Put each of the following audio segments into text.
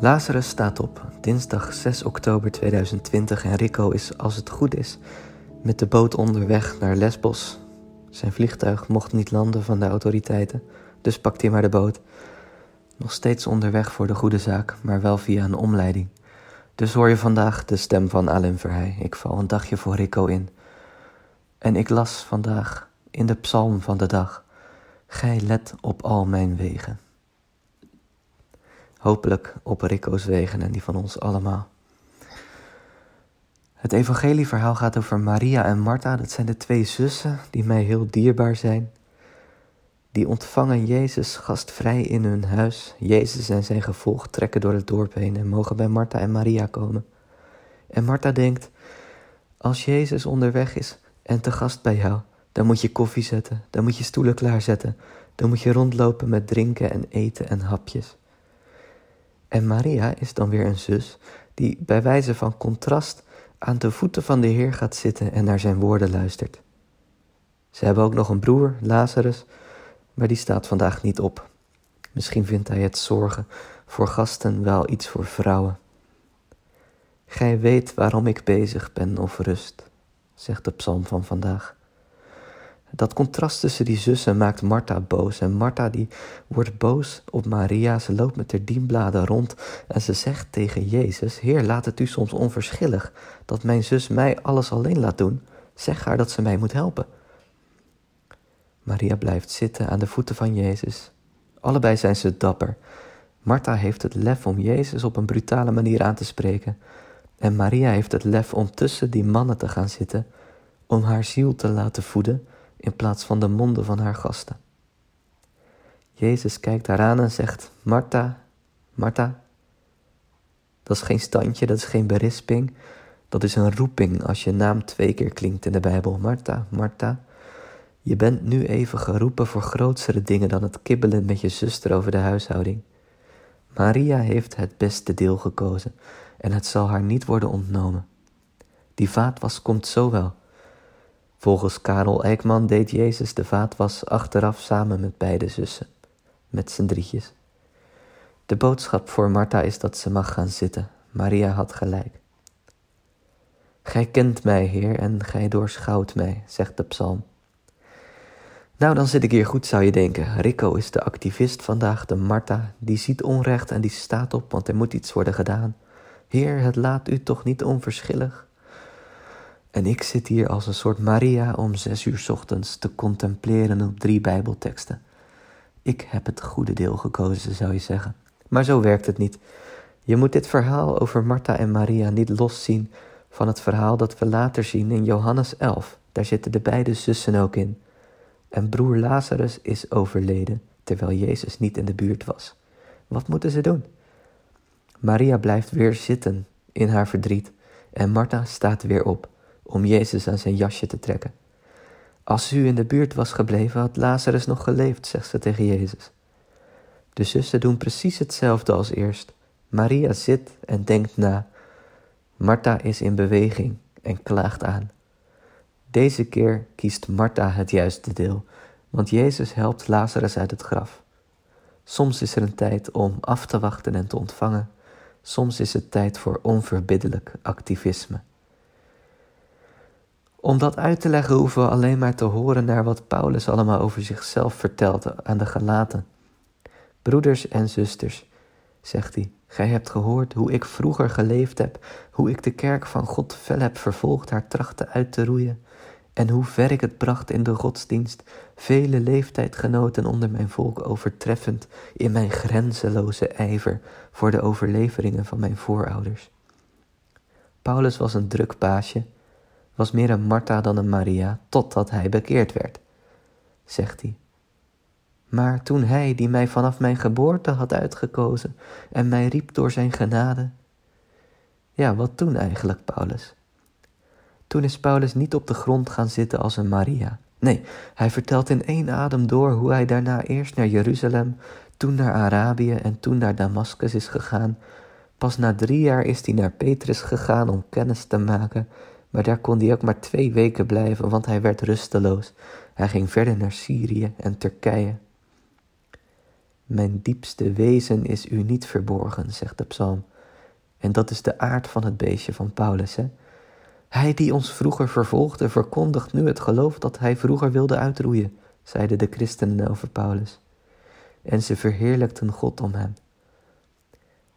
Lazarus staat op, dinsdag 6 oktober 2020 en Rico is, als het goed is, met de boot onderweg naar Lesbos. Zijn vliegtuig mocht niet landen van de autoriteiten, dus pakt hij maar de boot. Nog steeds onderweg voor de goede zaak, maar wel via een omleiding. Dus hoor je vandaag de stem van Alain Verheij. Ik val een dagje voor Rico in. En ik las vandaag in de psalm van de dag: Gij let op al mijn wegen. Hopelijk op Rico's wegen en die van ons allemaal. Het evangelieverhaal gaat over Maria en Martha. Dat zijn de twee zussen die mij heel dierbaar zijn. Die ontvangen Jezus gastvrij in hun huis. Jezus en zijn gevolg trekken door het dorp heen en mogen bij Martha en Maria komen. En Martha denkt: Als Jezus onderweg is en te gast bij jou, dan moet je koffie zetten, dan moet je stoelen klaarzetten, dan moet je rondlopen met drinken en eten en hapjes. En Maria is dan weer een zus die bij wijze van contrast aan de voeten van de Heer gaat zitten en naar zijn woorden luistert. Ze hebben ook nog een broer, Lazarus, maar die staat vandaag niet op. Misschien vindt hij het zorgen voor gasten wel iets voor vrouwen. Gij weet waarom ik bezig ben of rust, zegt de psalm van vandaag. Dat contrast tussen die zussen maakt Martha boos. En Martha die wordt boos op Maria. Ze loopt met haar dienbladen rond en ze zegt tegen Jezus: Heer, laat het u soms onverschillig dat mijn zus mij alles alleen laat doen. Zeg haar dat ze mij moet helpen. Maria blijft zitten aan de voeten van Jezus. Allebei zijn ze dapper. Martha heeft het lef om Jezus op een brutale manier aan te spreken. En Maria heeft het lef om tussen die mannen te gaan zitten, om haar ziel te laten voeden in plaats van de monden van haar gasten. Jezus kijkt haar aan en zegt: Martha, Martha. Dat is geen standje, dat is geen berisping. Dat is een roeping als je naam twee keer klinkt in de Bijbel. Martha, Martha. Je bent nu even geroepen voor grootsere dingen dan het kibbelen met je zuster over de huishouding. Maria heeft het beste deel gekozen en het zal haar niet worden ontnomen. Die vaatwas komt zo wel. Volgens Karel Eijkman deed Jezus de vaatwas achteraf samen met beide zussen, met z'n drietjes. De boodschap voor Martha is dat ze mag gaan zitten. Maria had gelijk. Gij kent mij, Heer, en gij doorschouwt mij, zegt de psalm. Nou, dan zit ik hier goed, zou je denken. Rico is de activist vandaag, de Martha, die ziet onrecht en die staat op, want er moet iets worden gedaan. Heer, het laat u toch niet onverschillig? En ik zit hier als een soort Maria om zes uur ochtends te contempleren op drie Bijbelteksten. Ik heb het goede deel gekozen, zou je zeggen. Maar zo werkt het niet. Je moet dit verhaal over Martha en Maria niet loszien van het verhaal dat we later zien in Johannes 11. Daar zitten de beide zussen ook in. En broer Lazarus is overleden terwijl Jezus niet in de buurt was. Wat moeten ze doen? Maria blijft weer zitten in haar verdriet en Martha staat weer op om Jezus aan zijn jasje te trekken. Als u in de buurt was gebleven, had Lazarus nog geleefd, zegt ze tegen Jezus. De zussen doen precies hetzelfde als eerst. Maria zit en denkt na. Martha is in beweging en klaagt aan. Deze keer kiest Martha het juiste deel, want Jezus helpt Lazarus uit het graf. Soms is er een tijd om af te wachten en te ontvangen, soms is het tijd voor onverbiddelijk activisme. Om dat uit te leggen hoeven we alleen maar te horen naar wat Paulus allemaal over zichzelf vertelt aan de Galaten. Broeders en zusters, zegt hij, gij hebt gehoord hoe ik vroeger geleefd heb, hoe ik de kerk van God fel heb vervolgd, haar trachten uit te roeien, en hoe ver ik het bracht in de godsdienst, vele leeftijdgenoten onder mijn volk overtreffend in mijn grenzeloze ijver voor de overleveringen van mijn voorouders. Paulus was een druk baasje, was meer een Martha dan een Maria, totdat hij bekeerd werd, zegt hij. Maar toen hij, die mij vanaf mijn geboorte had uitgekozen en mij riep door zijn genade. Ja, wat toen eigenlijk, Paulus? Toen is Paulus niet op de grond gaan zitten als een Maria. Nee, hij vertelt in één adem door hoe hij daarna eerst naar Jeruzalem, toen naar Arabië en toen naar Damascus is gegaan. Pas na drie jaar is hij naar Petrus gegaan om kennis te maken maar daar kon hij ook maar twee weken blijven, want hij werd rusteloos. Hij ging verder naar Syrië en Turkije. Mijn diepste wezen is u niet verborgen, zegt de psalm. En dat is de aard van het beestje van Paulus. Hè? Hij die ons vroeger vervolgde, verkondigt nu het geloof dat hij vroeger wilde uitroeien, zeiden de christenen over Paulus. En ze verheerlijkten God om hem.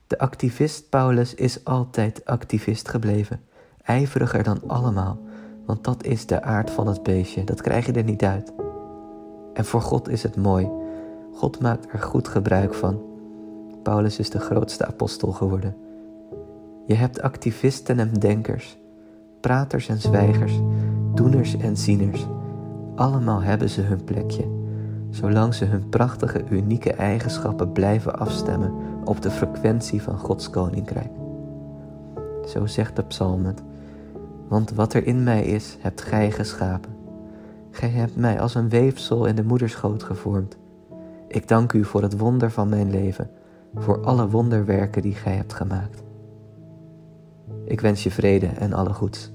De activist Paulus is altijd activist gebleven, ijveriger dan allemaal, want dat is de aard van het beestje, dat krijg je er niet uit. En voor God is het mooi. God maakt er goed gebruik van. Paulus is de grootste apostel geworden. Je hebt activisten en denkers, praters en zwijgers, doeners en zieners. Allemaal hebben ze hun plekje, zolang ze hun prachtige, unieke eigenschappen blijven afstemmen op de frequentie van Gods koninkrijk. Zo zegt de psalm het, want wat er in mij is, hebt gij geschapen. Gij hebt mij als een weefsel in de moederschoot gevormd. Ik dank u voor het wonder van mijn leven, voor alle wonderwerken die gij hebt gemaakt. Ik wens je vrede en alle goeds.